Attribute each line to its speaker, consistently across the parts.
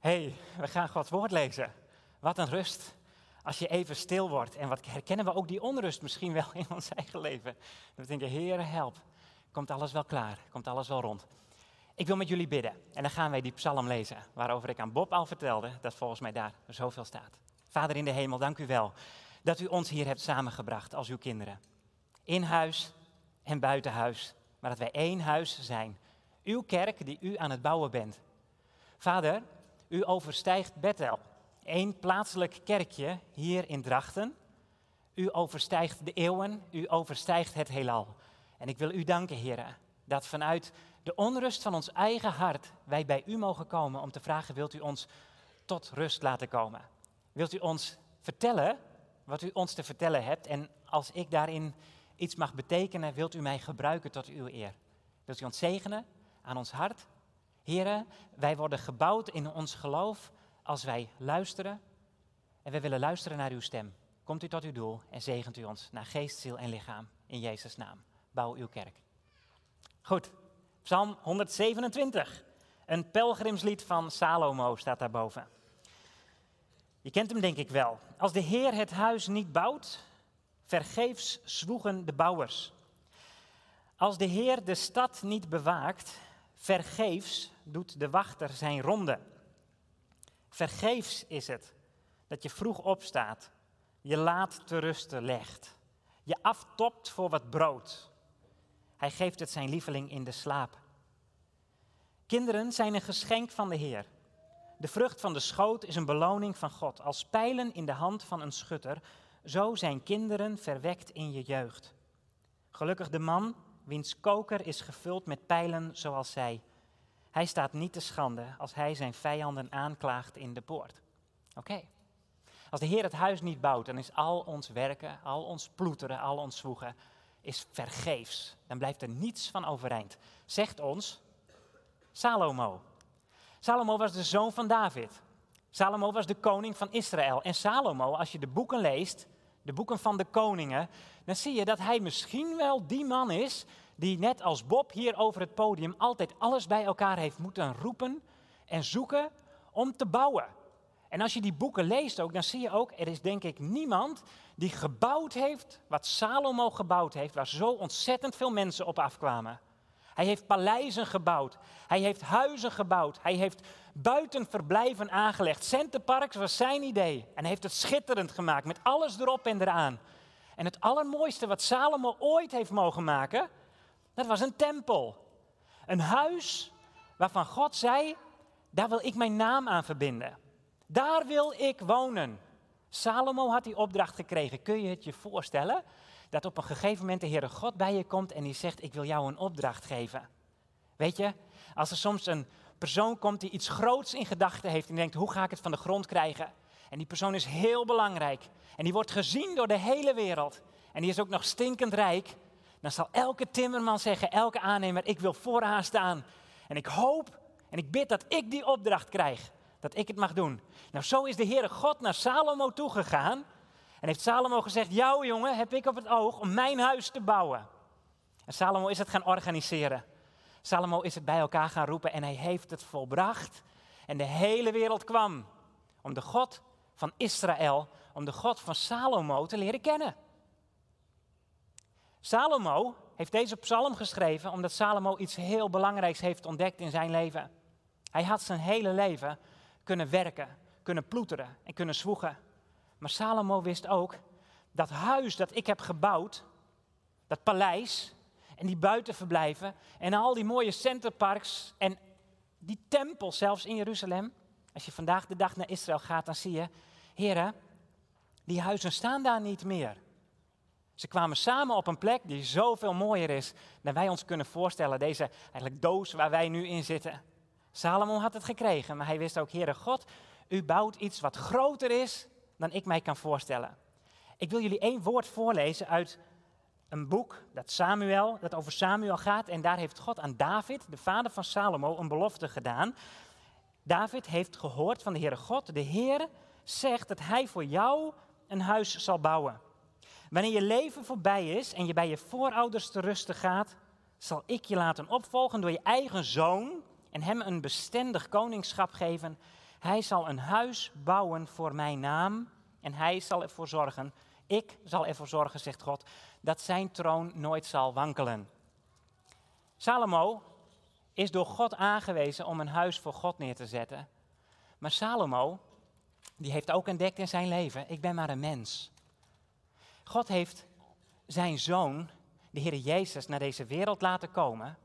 Speaker 1: hey, we gaan Gods woord lezen. Wat een rust. Als je even stil wordt. En wat herkennen we ook die onrust misschien wel in ons eigen leven. we denken, Heer, help. Komt alles wel klaar? Komt alles wel rond? Ik wil met jullie bidden. En dan gaan wij die psalm lezen. Waarover ik aan Bob al vertelde. Dat volgens mij daar zoveel staat. Vader in de hemel, dank u wel. Dat u ons hier hebt samengebracht als uw kinderen. In huis en buiten huis. Maar dat wij één huis zijn. Uw kerk die u aan het bouwen bent. Vader, u overstijgt Bethel, één plaatselijk kerkje hier in Drachten. U overstijgt de eeuwen, u overstijgt het heelal. En ik wil u danken, heren, dat vanuit de onrust van ons eigen hart wij bij u mogen komen om te vragen, wilt u ons tot rust laten komen? Wilt u ons vertellen wat u ons te vertellen hebt? En als ik daarin iets mag betekenen, wilt u mij gebruiken tot uw eer? Wilt u ons zegenen aan ons hart? Heren, wij worden gebouwd in ons geloof als wij luisteren. En we willen luisteren naar uw stem. Komt u tot uw doel en zegent u ons naar geest, ziel en lichaam. In Jezus' naam. Bouw uw kerk. Goed, Psalm 127. Een pelgrimslied van Salomo staat daarboven. Je kent hem denk ik wel. Als de Heer het huis niet bouwt, vergeefs zwoegen de bouwers. Als de Heer de stad niet bewaakt, vergeefs doet de wachter zijn ronde. Vergeefs is het dat je vroeg opstaat, je laat te rusten legt, je aftopt voor wat brood. Hij geeft het zijn lieveling in de slaap. Kinderen zijn een geschenk van de Heer. De vrucht van de schoot is een beloning van God. Als pijlen in de hand van een schutter, zo zijn kinderen verwekt in je jeugd. Gelukkig de man wiens koker is gevuld met pijlen zoals zij. Hij staat niet te schande als hij zijn vijanden aanklaagt in de poort. Oké. Als de Heer het huis niet bouwt, dan is al ons werken, al ons ploeteren, al ons zwoegen, is vergeefs. Dan blijft er niets van overeind. Zegt ons Salomo. Salomo was de zoon van David. Salomo was de koning van Israël. En Salomo, als je de boeken leest, de boeken van de koningen, dan zie je dat hij misschien wel die man is die net als Bob hier over het podium altijd alles bij elkaar heeft moeten roepen en zoeken om te bouwen. En als je die boeken leest ook, dan zie je ook, er is denk ik niemand die gebouwd heeft wat Salomo gebouwd heeft, waar zo ontzettend veel mensen op afkwamen. Hij heeft paleizen gebouwd. Hij heeft huizen gebouwd. Hij heeft buitenverblijven aangelegd. Centerparks was zijn idee. En heeft het schitterend gemaakt met alles erop en eraan. En het allermooiste wat Salomo ooit heeft mogen maken, dat was een tempel. Een huis waarvan God zei, daar wil ik mijn naam aan verbinden. Daar wil ik wonen. Salomo had die opdracht gekregen. Kun je het je voorstellen? Dat op een gegeven moment de Heere God bij je komt en die zegt, ik wil jou een opdracht geven. Weet je, als er soms een persoon komt die iets groots in gedachten heeft en denkt, hoe ga ik het van de grond krijgen? En die persoon is heel belangrijk en die wordt gezien door de hele wereld. En die is ook nog stinkend rijk. Dan zal elke timmerman zeggen, elke aannemer, ik wil voor haar staan. En ik hoop en ik bid dat ik die opdracht krijg. Dat ik het mag doen. Nou, zo is de Heere God naar Salomo toegegaan. En heeft Salomo gezegd, jou jongen heb ik op het oog om mijn huis te bouwen. En Salomo is het gaan organiseren. Salomo is het bij elkaar gaan roepen en hij heeft het volbracht. En de hele wereld kwam om de God van Israël, om de God van Salomo te leren kennen. Salomo heeft deze psalm geschreven omdat Salomo iets heel belangrijks heeft ontdekt in zijn leven. Hij had zijn hele leven kunnen werken, kunnen ploeteren en kunnen zwoegen. Maar Salomo wist ook dat huis dat ik heb gebouwd, dat paleis en die buitenverblijven en al die mooie centerparks en die tempel zelfs in Jeruzalem. Als je vandaag de dag naar Israël gaat, dan zie je, heren, die huizen staan daar niet meer. Ze kwamen samen op een plek die zoveel mooier is dan wij ons kunnen voorstellen. Deze eigenlijk doos waar wij nu in zitten. Salomo had het gekregen, maar hij wist ook, Heere God, u bouwt iets wat groter is dan ik mij kan voorstellen. Ik wil jullie één woord voorlezen uit een boek dat, Samuel, dat over Samuel gaat. En daar heeft God aan David, de vader van Salomo, een belofte gedaan. David heeft gehoord van de Heere God. De Heer zegt dat hij voor jou een huis zal bouwen. Wanneer je leven voorbij is en je bij je voorouders te rusten gaat, zal ik je laten opvolgen door je eigen zoon en hem een bestendig koningschap geven. Hij zal een huis bouwen voor mijn naam en hij zal ervoor zorgen, ik zal ervoor zorgen, zegt God, dat zijn troon nooit zal wankelen. Salomo is door God aangewezen om een huis voor God neer te zetten. Maar Salomo, die heeft ook ontdekt in zijn leven, ik ben maar een mens. God heeft zijn zoon, de Heer Jezus, naar deze wereld laten komen.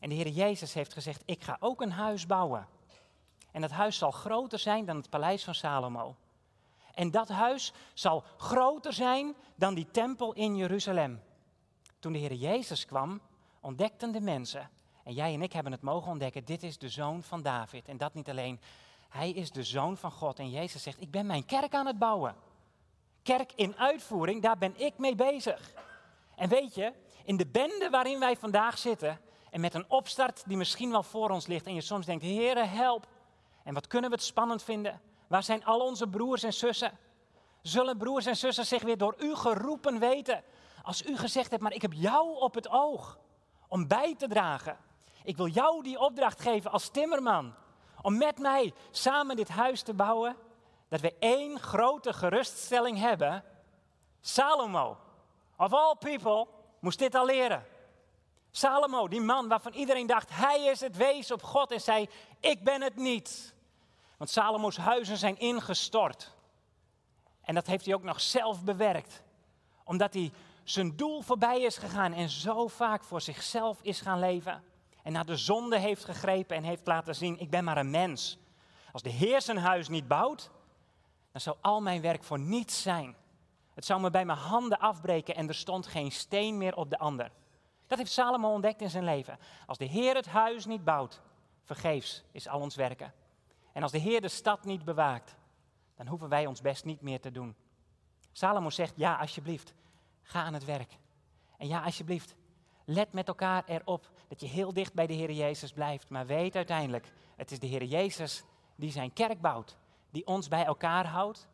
Speaker 1: En de Heer Jezus heeft gezegd, ik ga ook een huis bouwen. En dat huis zal groter zijn dan het paleis van Salomo. En dat huis zal groter zijn dan die tempel in Jeruzalem. Toen de Heer Jezus kwam, ontdekten de mensen, en jij en ik hebben het mogen ontdekken, dit is de zoon van David. En dat niet alleen, hij is de zoon van God. En Jezus zegt, ik ben mijn kerk aan het bouwen. Kerk in uitvoering, daar ben ik mee bezig. En weet je, in de bende waarin wij vandaag zitten, en met een opstart die misschien wel voor ons ligt, en je soms denkt, Heere, help. En wat kunnen we het spannend vinden? Waar zijn al onze broers en zussen? Zullen broers en zussen zich weer door u geroepen weten? Als u gezegd hebt, maar ik heb jou op het oog om bij te dragen. Ik wil jou die opdracht geven als timmerman. Om met mij samen dit huis te bouwen. Dat we één grote geruststelling hebben. Salomo, of all people, moest dit al leren. Salomo, die man waarvan iedereen dacht, hij is het wees op God en zei, ik ben het niet. Want Salomo's huizen zijn ingestort. En dat heeft hij ook nog zelf bewerkt. Omdat hij zijn doel voorbij is gegaan en zo vaak voor zichzelf is gaan leven. En naar de zonde heeft gegrepen en heeft laten zien, ik ben maar een mens. Als de Heer zijn huis niet bouwt, dan zou al mijn werk voor niets zijn. Het zou me bij mijn handen afbreken en er stond geen steen meer op de ander. Dat heeft Salomo ontdekt in zijn leven. Als de Heer het huis niet bouwt, vergeefs is al ons werken. En als de Heer de stad niet bewaakt, dan hoeven wij ons best niet meer te doen. Salomo zegt, ja alsjeblieft, ga aan het werk. En ja alsjeblieft, let met elkaar erop dat je heel dicht bij de Heer Jezus blijft. Maar weet uiteindelijk, het is de Heer Jezus die zijn kerk bouwt, die ons bij elkaar houdt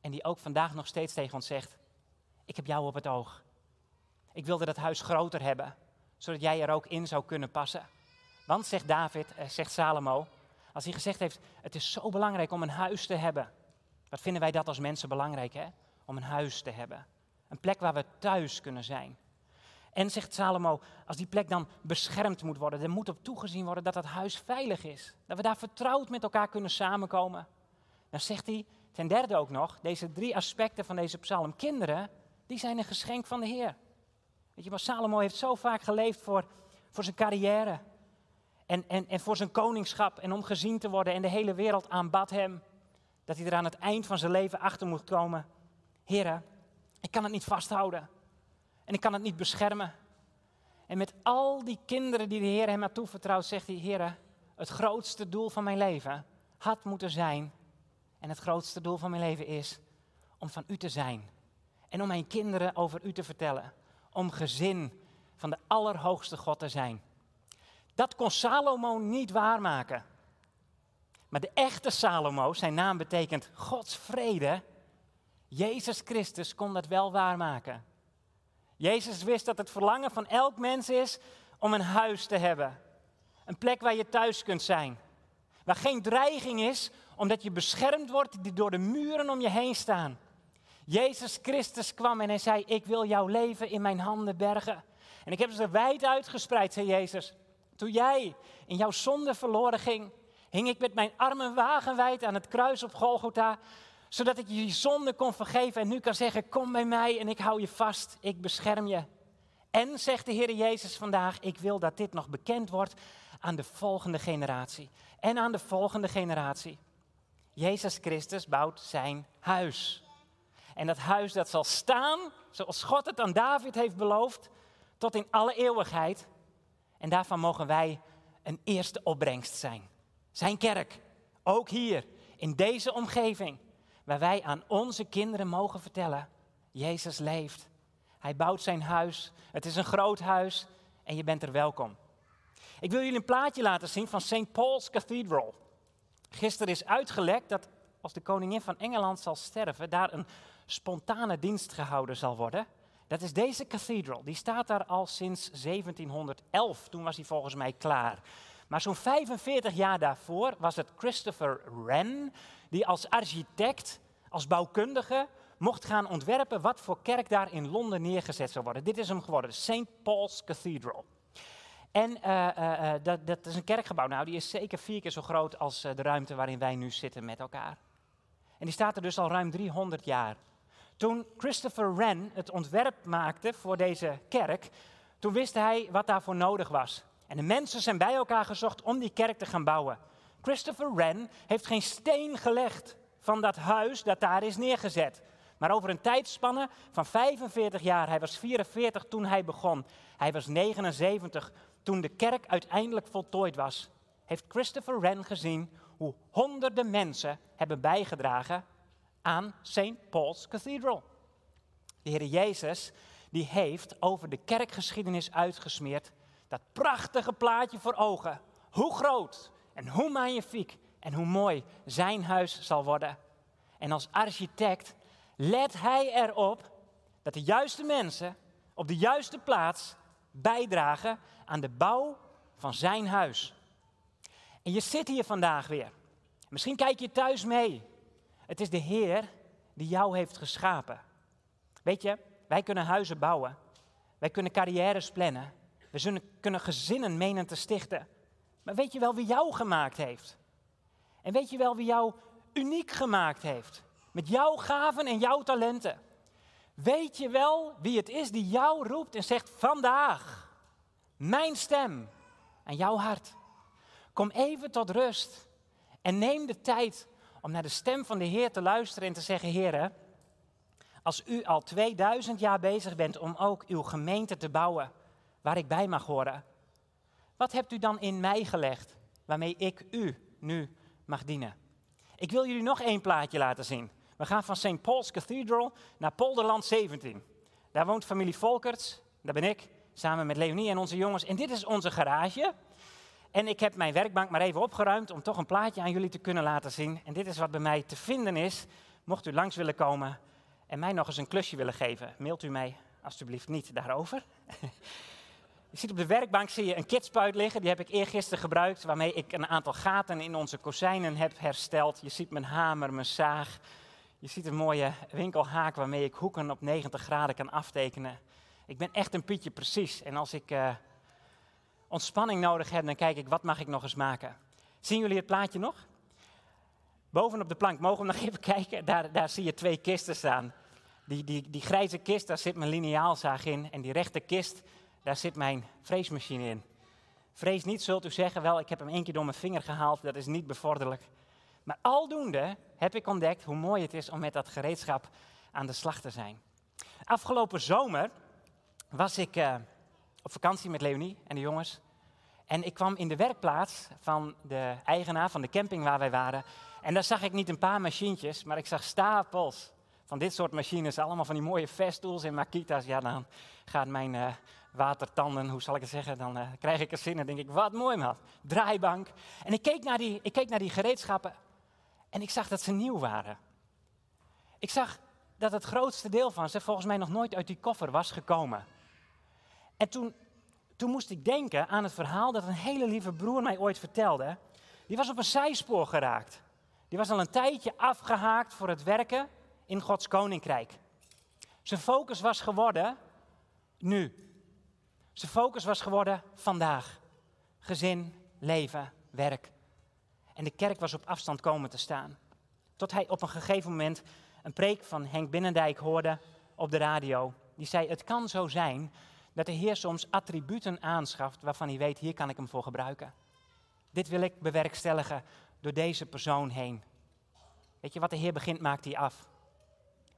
Speaker 1: en die ook vandaag nog steeds tegen ons zegt, ik heb jou op het oog. Ik wilde dat huis groter hebben, zodat jij er ook in zou kunnen passen. Want, zegt David, eh, zegt Salomo, als hij gezegd heeft, het is zo belangrijk om een huis te hebben. Wat vinden wij dat als mensen belangrijk, hè? Om een huis te hebben. Een plek waar we thuis kunnen zijn. En zegt Salomo, als die plek dan beschermd moet worden, er moet op toegezien worden dat dat huis veilig is. Dat we daar vertrouwd met elkaar kunnen samenkomen. Dan zegt hij ten derde ook nog, deze drie aspecten van deze psalm. Kinderen, die zijn een geschenk van de Heer. Weet je, maar Salomo heeft zo vaak geleefd voor, voor zijn carrière. En, en, en voor zijn koningschap en om gezien te worden. En de hele wereld aanbad hem. Dat hij er aan het eind van zijn leven achter moet komen. Heren, ik kan het niet vasthouden. En ik kan het niet beschermen. En met al die kinderen die de Heer hem had toevertrouwd, zegt hij: Heren, het grootste doel van mijn leven had moeten zijn. En het grootste doel van mijn leven is om van u te zijn. En om mijn kinderen over u te vertellen. Om gezin van de Allerhoogste God te zijn. Dat kon Salomo niet waarmaken. Maar de echte Salomo, zijn naam betekent Gods vrede. Jezus Christus kon dat wel waarmaken. Jezus wist dat het verlangen van elk mens is om een huis te hebben. Een plek waar je thuis kunt zijn. Waar geen dreiging is, omdat je beschermd wordt die door de muren om je heen staan. Jezus Christus kwam en hij zei: Ik wil jouw leven in mijn handen bergen. En ik heb ze wijd uitgespreid, zei Jezus. Toen jij in jouw zonde verloren ging, hing ik met mijn armen wagenwijd aan het kruis op Golgotha, zodat ik je zonde kon vergeven en nu kan zeggen, kom bij mij en ik hou je vast, ik bescherm je. En, zegt de Heer Jezus vandaag, ik wil dat dit nog bekend wordt aan de volgende generatie. En aan de volgende generatie. Jezus Christus bouwt zijn huis. En dat huis dat zal staan, zoals God het aan David heeft beloofd, tot in alle eeuwigheid. En daarvan mogen wij een eerste opbrengst zijn. Zijn kerk, ook hier, in deze omgeving, waar wij aan onze kinderen mogen vertellen, Jezus leeft. Hij bouwt zijn huis, het is een groot huis en je bent er welkom. Ik wil jullie een plaatje laten zien van St. Paul's Cathedral. Gisteren is uitgelekt dat als de koningin van Engeland zal sterven, daar een spontane dienst gehouden zal worden. Dat is deze cathedral. Die staat daar al sinds 1711. Toen was hij volgens mij klaar. Maar zo'n 45 jaar daarvoor was het Christopher Wren die als architect, als bouwkundige, mocht gaan ontwerpen wat voor kerk daar in Londen neergezet zou worden. Dit is hem geworden, St. Paul's Cathedral. En uh, dat, dat, is een kerkgebouw. Nou, die is zeker vier keer zo groot als de ruimte waarin wij nu zitten met elkaar. En die staat er dus al ruim 300 jaar. Toen Christopher Wren het ontwerp maakte voor deze kerk, toen wist hij wat daarvoor nodig was. En de mensen zijn bij elkaar gezocht om die kerk te gaan bouwen. Christopher Wren heeft geen steen gelegd van dat huis dat daar is neergezet. Maar over een tijdspanne van 45 jaar, hij was 44 toen hij begon, hij was 79 toen de kerk uiteindelijk voltooid was, heeft Christopher Wren gezien hoe honderden mensen hebben bijgedragen aan St. Paul's Cathedral. De Heer Jezus die heeft over de kerkgeschiedenis uitgesmeerd dat prachtige plaatje voor ogen. Hoe groot en hoe magnifiek en hoe mooi zijn huis zal worden. En als architect let hij erop dat de juiste mensen op de juiste plaats bijdragen aan de bouw van zijn huis. En je zit hier vandaag weer. Misschien kijk je thuis mee. Het is de Heer die jou heeft geschapen. Weet je, wij kunnen huizen bouwen. Wij kunnen carrières plannen. We kunnen gezinnen menen te stichten. Maar weet je wel wie jou gemaakt heeft? En weet je wel wie jou uniek gemaakt heeft? Met jouw gaven en jouw talenten. Weet je wel wie het is die jou roept en zegt: Vandaag, mijn stem en jouw hart. Kom even tot rust en neem de tijd om naar de stem van de Heer te luisteren en te zeggen: Heer, als u al 2000 jaar bezig bent om ook uw gemeente te bouwen, waar ik bij mag horen, wat hebt u dan in mij gelegd waarmee ik u nu mag dienen? Ik wil jullie nog één plaatje laten zien. We gaan van St. Paul's Cathedral naar Polderland 17. Daar woont familie Volkerts, daar ben ik, samen met Leonie en onze jongens. En dit is onze garage. En ik heb mijn werkbank maar even opgeruimd om toch een plaatje aan jullie te kunnen laten zien. En dit is wat bij mij te vinden is. Mocht u langs willen komen en mij nog eens een klusje willen geven, mailt u mij alstublieft niet daarover. Je ziet op de werkbank zie je een kitspuit liggen. Die heb ik eergisteren gebruikt, waarmee ik een aantal gaten in onze kozijnen heb hersteld. Je ziet mijn hamer, mijn zaag. Je ziet een mooie winkelhaak waarmee ik hoeken op 90 graden kan aftekenen. Ik ben echt een pietje precies. En als ik uh, ontspanning nodig heb, dan kijk ik wat mag ik nog eens maken. Zien jullie het plaatje nog? Bovenop de plank, mogen we nog even kijken? Daar, daar zie je twee kisten staan. Die, die, die grijze kist, daar zit mijn lineaalzaag in. En die rechte kist, daar zit mijn freesmachine in. Vrees niet, zult u zeggen, wel, ik heb hem één keer door mijn vinger gehaald, dat is niet bevorderlijk. Maar aldoende heb ik ontdekt hoe mooi het is om met dat gereedschap aan de slag te zijn. Afgelopen zomer was ik uh, op vakantie met Leonie en de jongens. En ik kwam in de werkplaats van de eigenaar van de camping waar wij waren. En daar zag ik niet een paar machientjes, maar ik zag stapels van dit soort machines. Allemaal van die mooie Festoels en Makita's. Ja, dan gaat mijn uh, watertanden, hoe zal ik het zeggen, dan uh, krijg ik er zin en denk ik, wat mooi man. Draaibank. En ik keek, naar die, ik keek naar die gereedschappen en ik zag dat ze nieuw waren. Ik zag dat het grootste deel van ze volgens mij nog nooit uit die koffer was gekomen. En toen, toen moest ik denken aan het verhaal dat een hele lieve broer mij ooit vertelde. Die was op een zijspoor geraakt. Die was al een tijdje afgehaakt voor het werken in Gods koninkrijk. Zijn focus was geworden nu. Zijn focus was geworden vandaag. Gezin, leven, werk. En de kerk was op afstand komen te staan. Tot hij op een gegeven moment een preek van Henk Binnendijk hoorde op de radio. Die zei: Het kan zo zijn dat de Heer soms attributen aanschaft waarvan hij weet: hier kan ik hem voor gebruiken. Dit wil ik bewerkstelligen door deze persoon heen. Weet je wat de Heer begint, maakt hij af.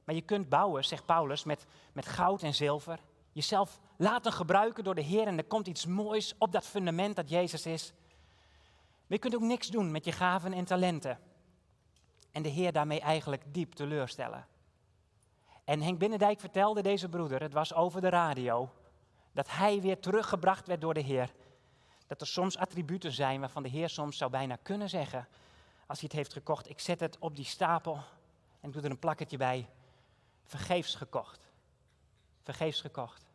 Speaker 1: Maar je kunt bouwen, zegt Paulus, met, met goud en zilver. Jezelf laten gebruiken door de Heer en er komt iets moois op dat fundament dat Jezus is. Maar je kunt ook niks doen met je gaven en talenten. En de Heer daarmee eigenlijk diep teleurstellen. En Henk Binnendijk vertelde deze broeder, het was over de radio, dat hij weer teruggebracht werd door de Heer. Dat er soms attributen zijn waarvan de Heer soms zou bijna kunnen zeggen, als hij het heeft gekocht, ik zet het op die stapel en doe er een plakketje bij. Vergeefs gekocht. Vergeefs gekocht.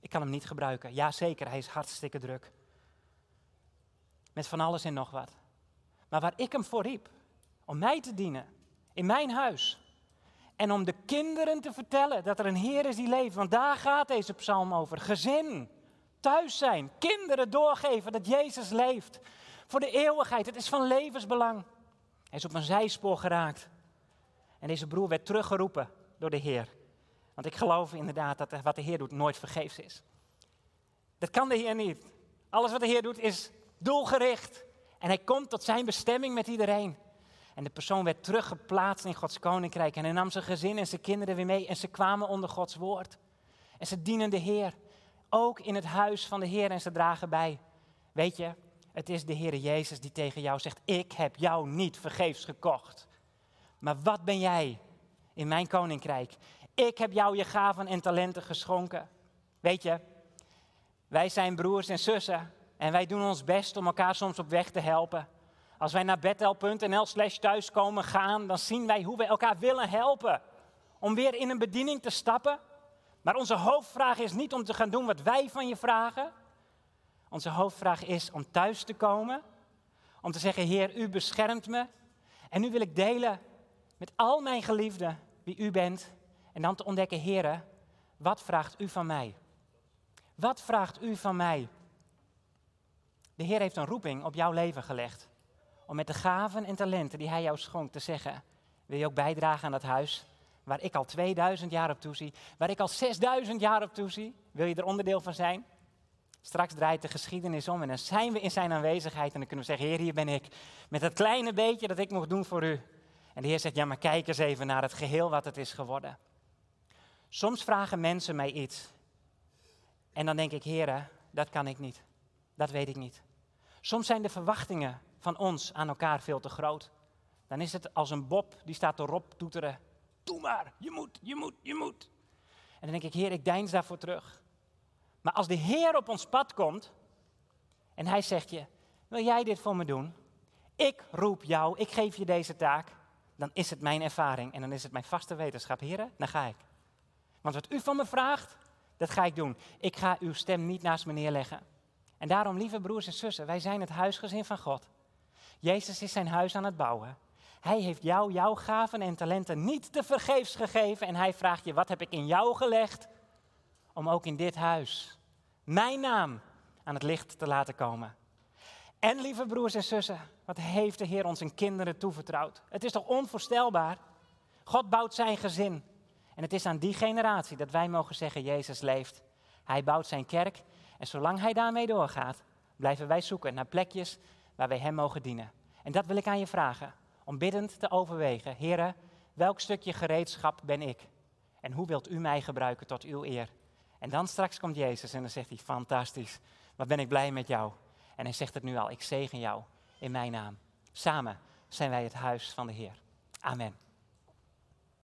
Speaker 1: Ik kan hem niet gebruiken. Jazeker, hij is hartstikke druk. met van alles en nog wat. Maar waar ik hem voor riep, om mij te dienen, in mijn huis. En om de kinderen te vertellen dat er een Heer is die leeft. Want daar gaat deze psalm over. Gezin, thuis zijn, kinderen doorgeven dat Jezus leeft. Voor de eeuwigheid, het is van levensbelang. Hij is op een zijspoor geraakt. En deze broer werd teruggeroepen door de Heer. Want ik geloof inderdaad dat wat de Heer doet nooit vergeefs is. Dat kan de Heer niet. Alles wat de Heer doet is doelgericht. En hij komt tot zijn bestemming met iedereen. En de persoon werd teruggeplaatst in Gods koninkrijk. En hij nam zijn gezin en zijn kinderen weer mee. En ze kwamen onder Gods woord. En ze dienen de Heer. Ook in het huis van de Heer en ze dragen bij. Weet je, het is de Heer Jezus die tegen jou zegt: Ik heb jou niet vergeefs gekocht. Maar wat ben jij in mijn koninkrijk? Ik heb jou je gaven en talenten geschonken. Weet je, wij zijn broers en zussen en wij doen ons best om elkaar soms op weg te helpen. Als wij naar betel.nl slash thuiskomen gaan, dan zien wij hoe we elkaar willen helpen. Om weer in een bediening te stappen. Maar onze hoofdvraag is niet om te gaan doen wat wij van je vragen. Onze hoofdvraag is om thuis te komen. Om te zeggen, Heer, u beschermt me. En nu wil ik delen met al mijn geliefden wie u bent. En dan te ontdekken, Heer, wat vraagt u van mij? Wat vraagt u van mij? De Heer heeft een roeping op jouw leven gelegd. Om met de gaven en talenten die Hij jou schonk te zeggen: Wil je ook bijdragen aan dat huis waar ik al 2000 jaar op toezie, waar ik al 6000 jaar op toezie? Wil je er onderdeel van zijn? Straks draait de geschiedenis om en dan zijn we in Zijn aanwezigheid en dan kunnen we zeggen: Heer, hier ben ik. Met dat kleine beetje dat ik mocht doen voor u. En de Heer zegt: Ja, maar kijk eens even naar het geheel wat het is geworden. Soms vragen mensen mij iets. En dan denk ik: Heer, dat kan ik niet. Dat weet ik niet. Soms zijn de verwachtingen van ons aan elkaar veel te groot. Dan is het als een Bob die staat erop toeteren. Doe maar, je moet, je moet, je moet. En dan denk ik, Heer, ik deins daarvoor terug. Maar als de Heer op ons pad komt en hij zegt je, wil jij dit voor me doen? Ik roep jou, ik geef je deze taak. Dan is het mijn ervaring en dan is het mijn vaste wetenschap. Heren, dan ga ik. Want wat u van me vraagt, dat ga ik doen. Ik ga uw stem niet naast me neerleggen. En daarom, lieve broers en zussen, wij zijn het huisgezin van God. Jezus is zijn huis aan het bouwen. Hij heeft jou, jouw gaven en talenten niet te vergeefs gegeven. En hij vraagt je, wat heb ik in jou gelegd? Om ook in dit huis mijn naam aan het licht te laten komen. En lieve broers en zussen, wat heeft de Heer ons in kinderen toevertrouwd? Het is toch onvoorstelbaar? God bouwt zijn gezin. En het is aan die generatie dat wij mogen zeggen, Jezus leeft. Hij bouwt zijn kerk en zolang hij daarmee doorgaat, blijven wij zoeken naar plekjes waar wij Hem mogen dienen. En dat wil ik aan je vragen, om biddend te overwegen. Heren, welk stukje gereedschap ben ik? En hoe wilt u mij gebruiken tot uw eer? En dan straks komt Jezus en dan zegt hij, fantastisch, wat ben ik blij met jou. En hij zegt het nu al, ik zegen jou in mijn naam. Samen zijn wij het huis van de Heer. Amen.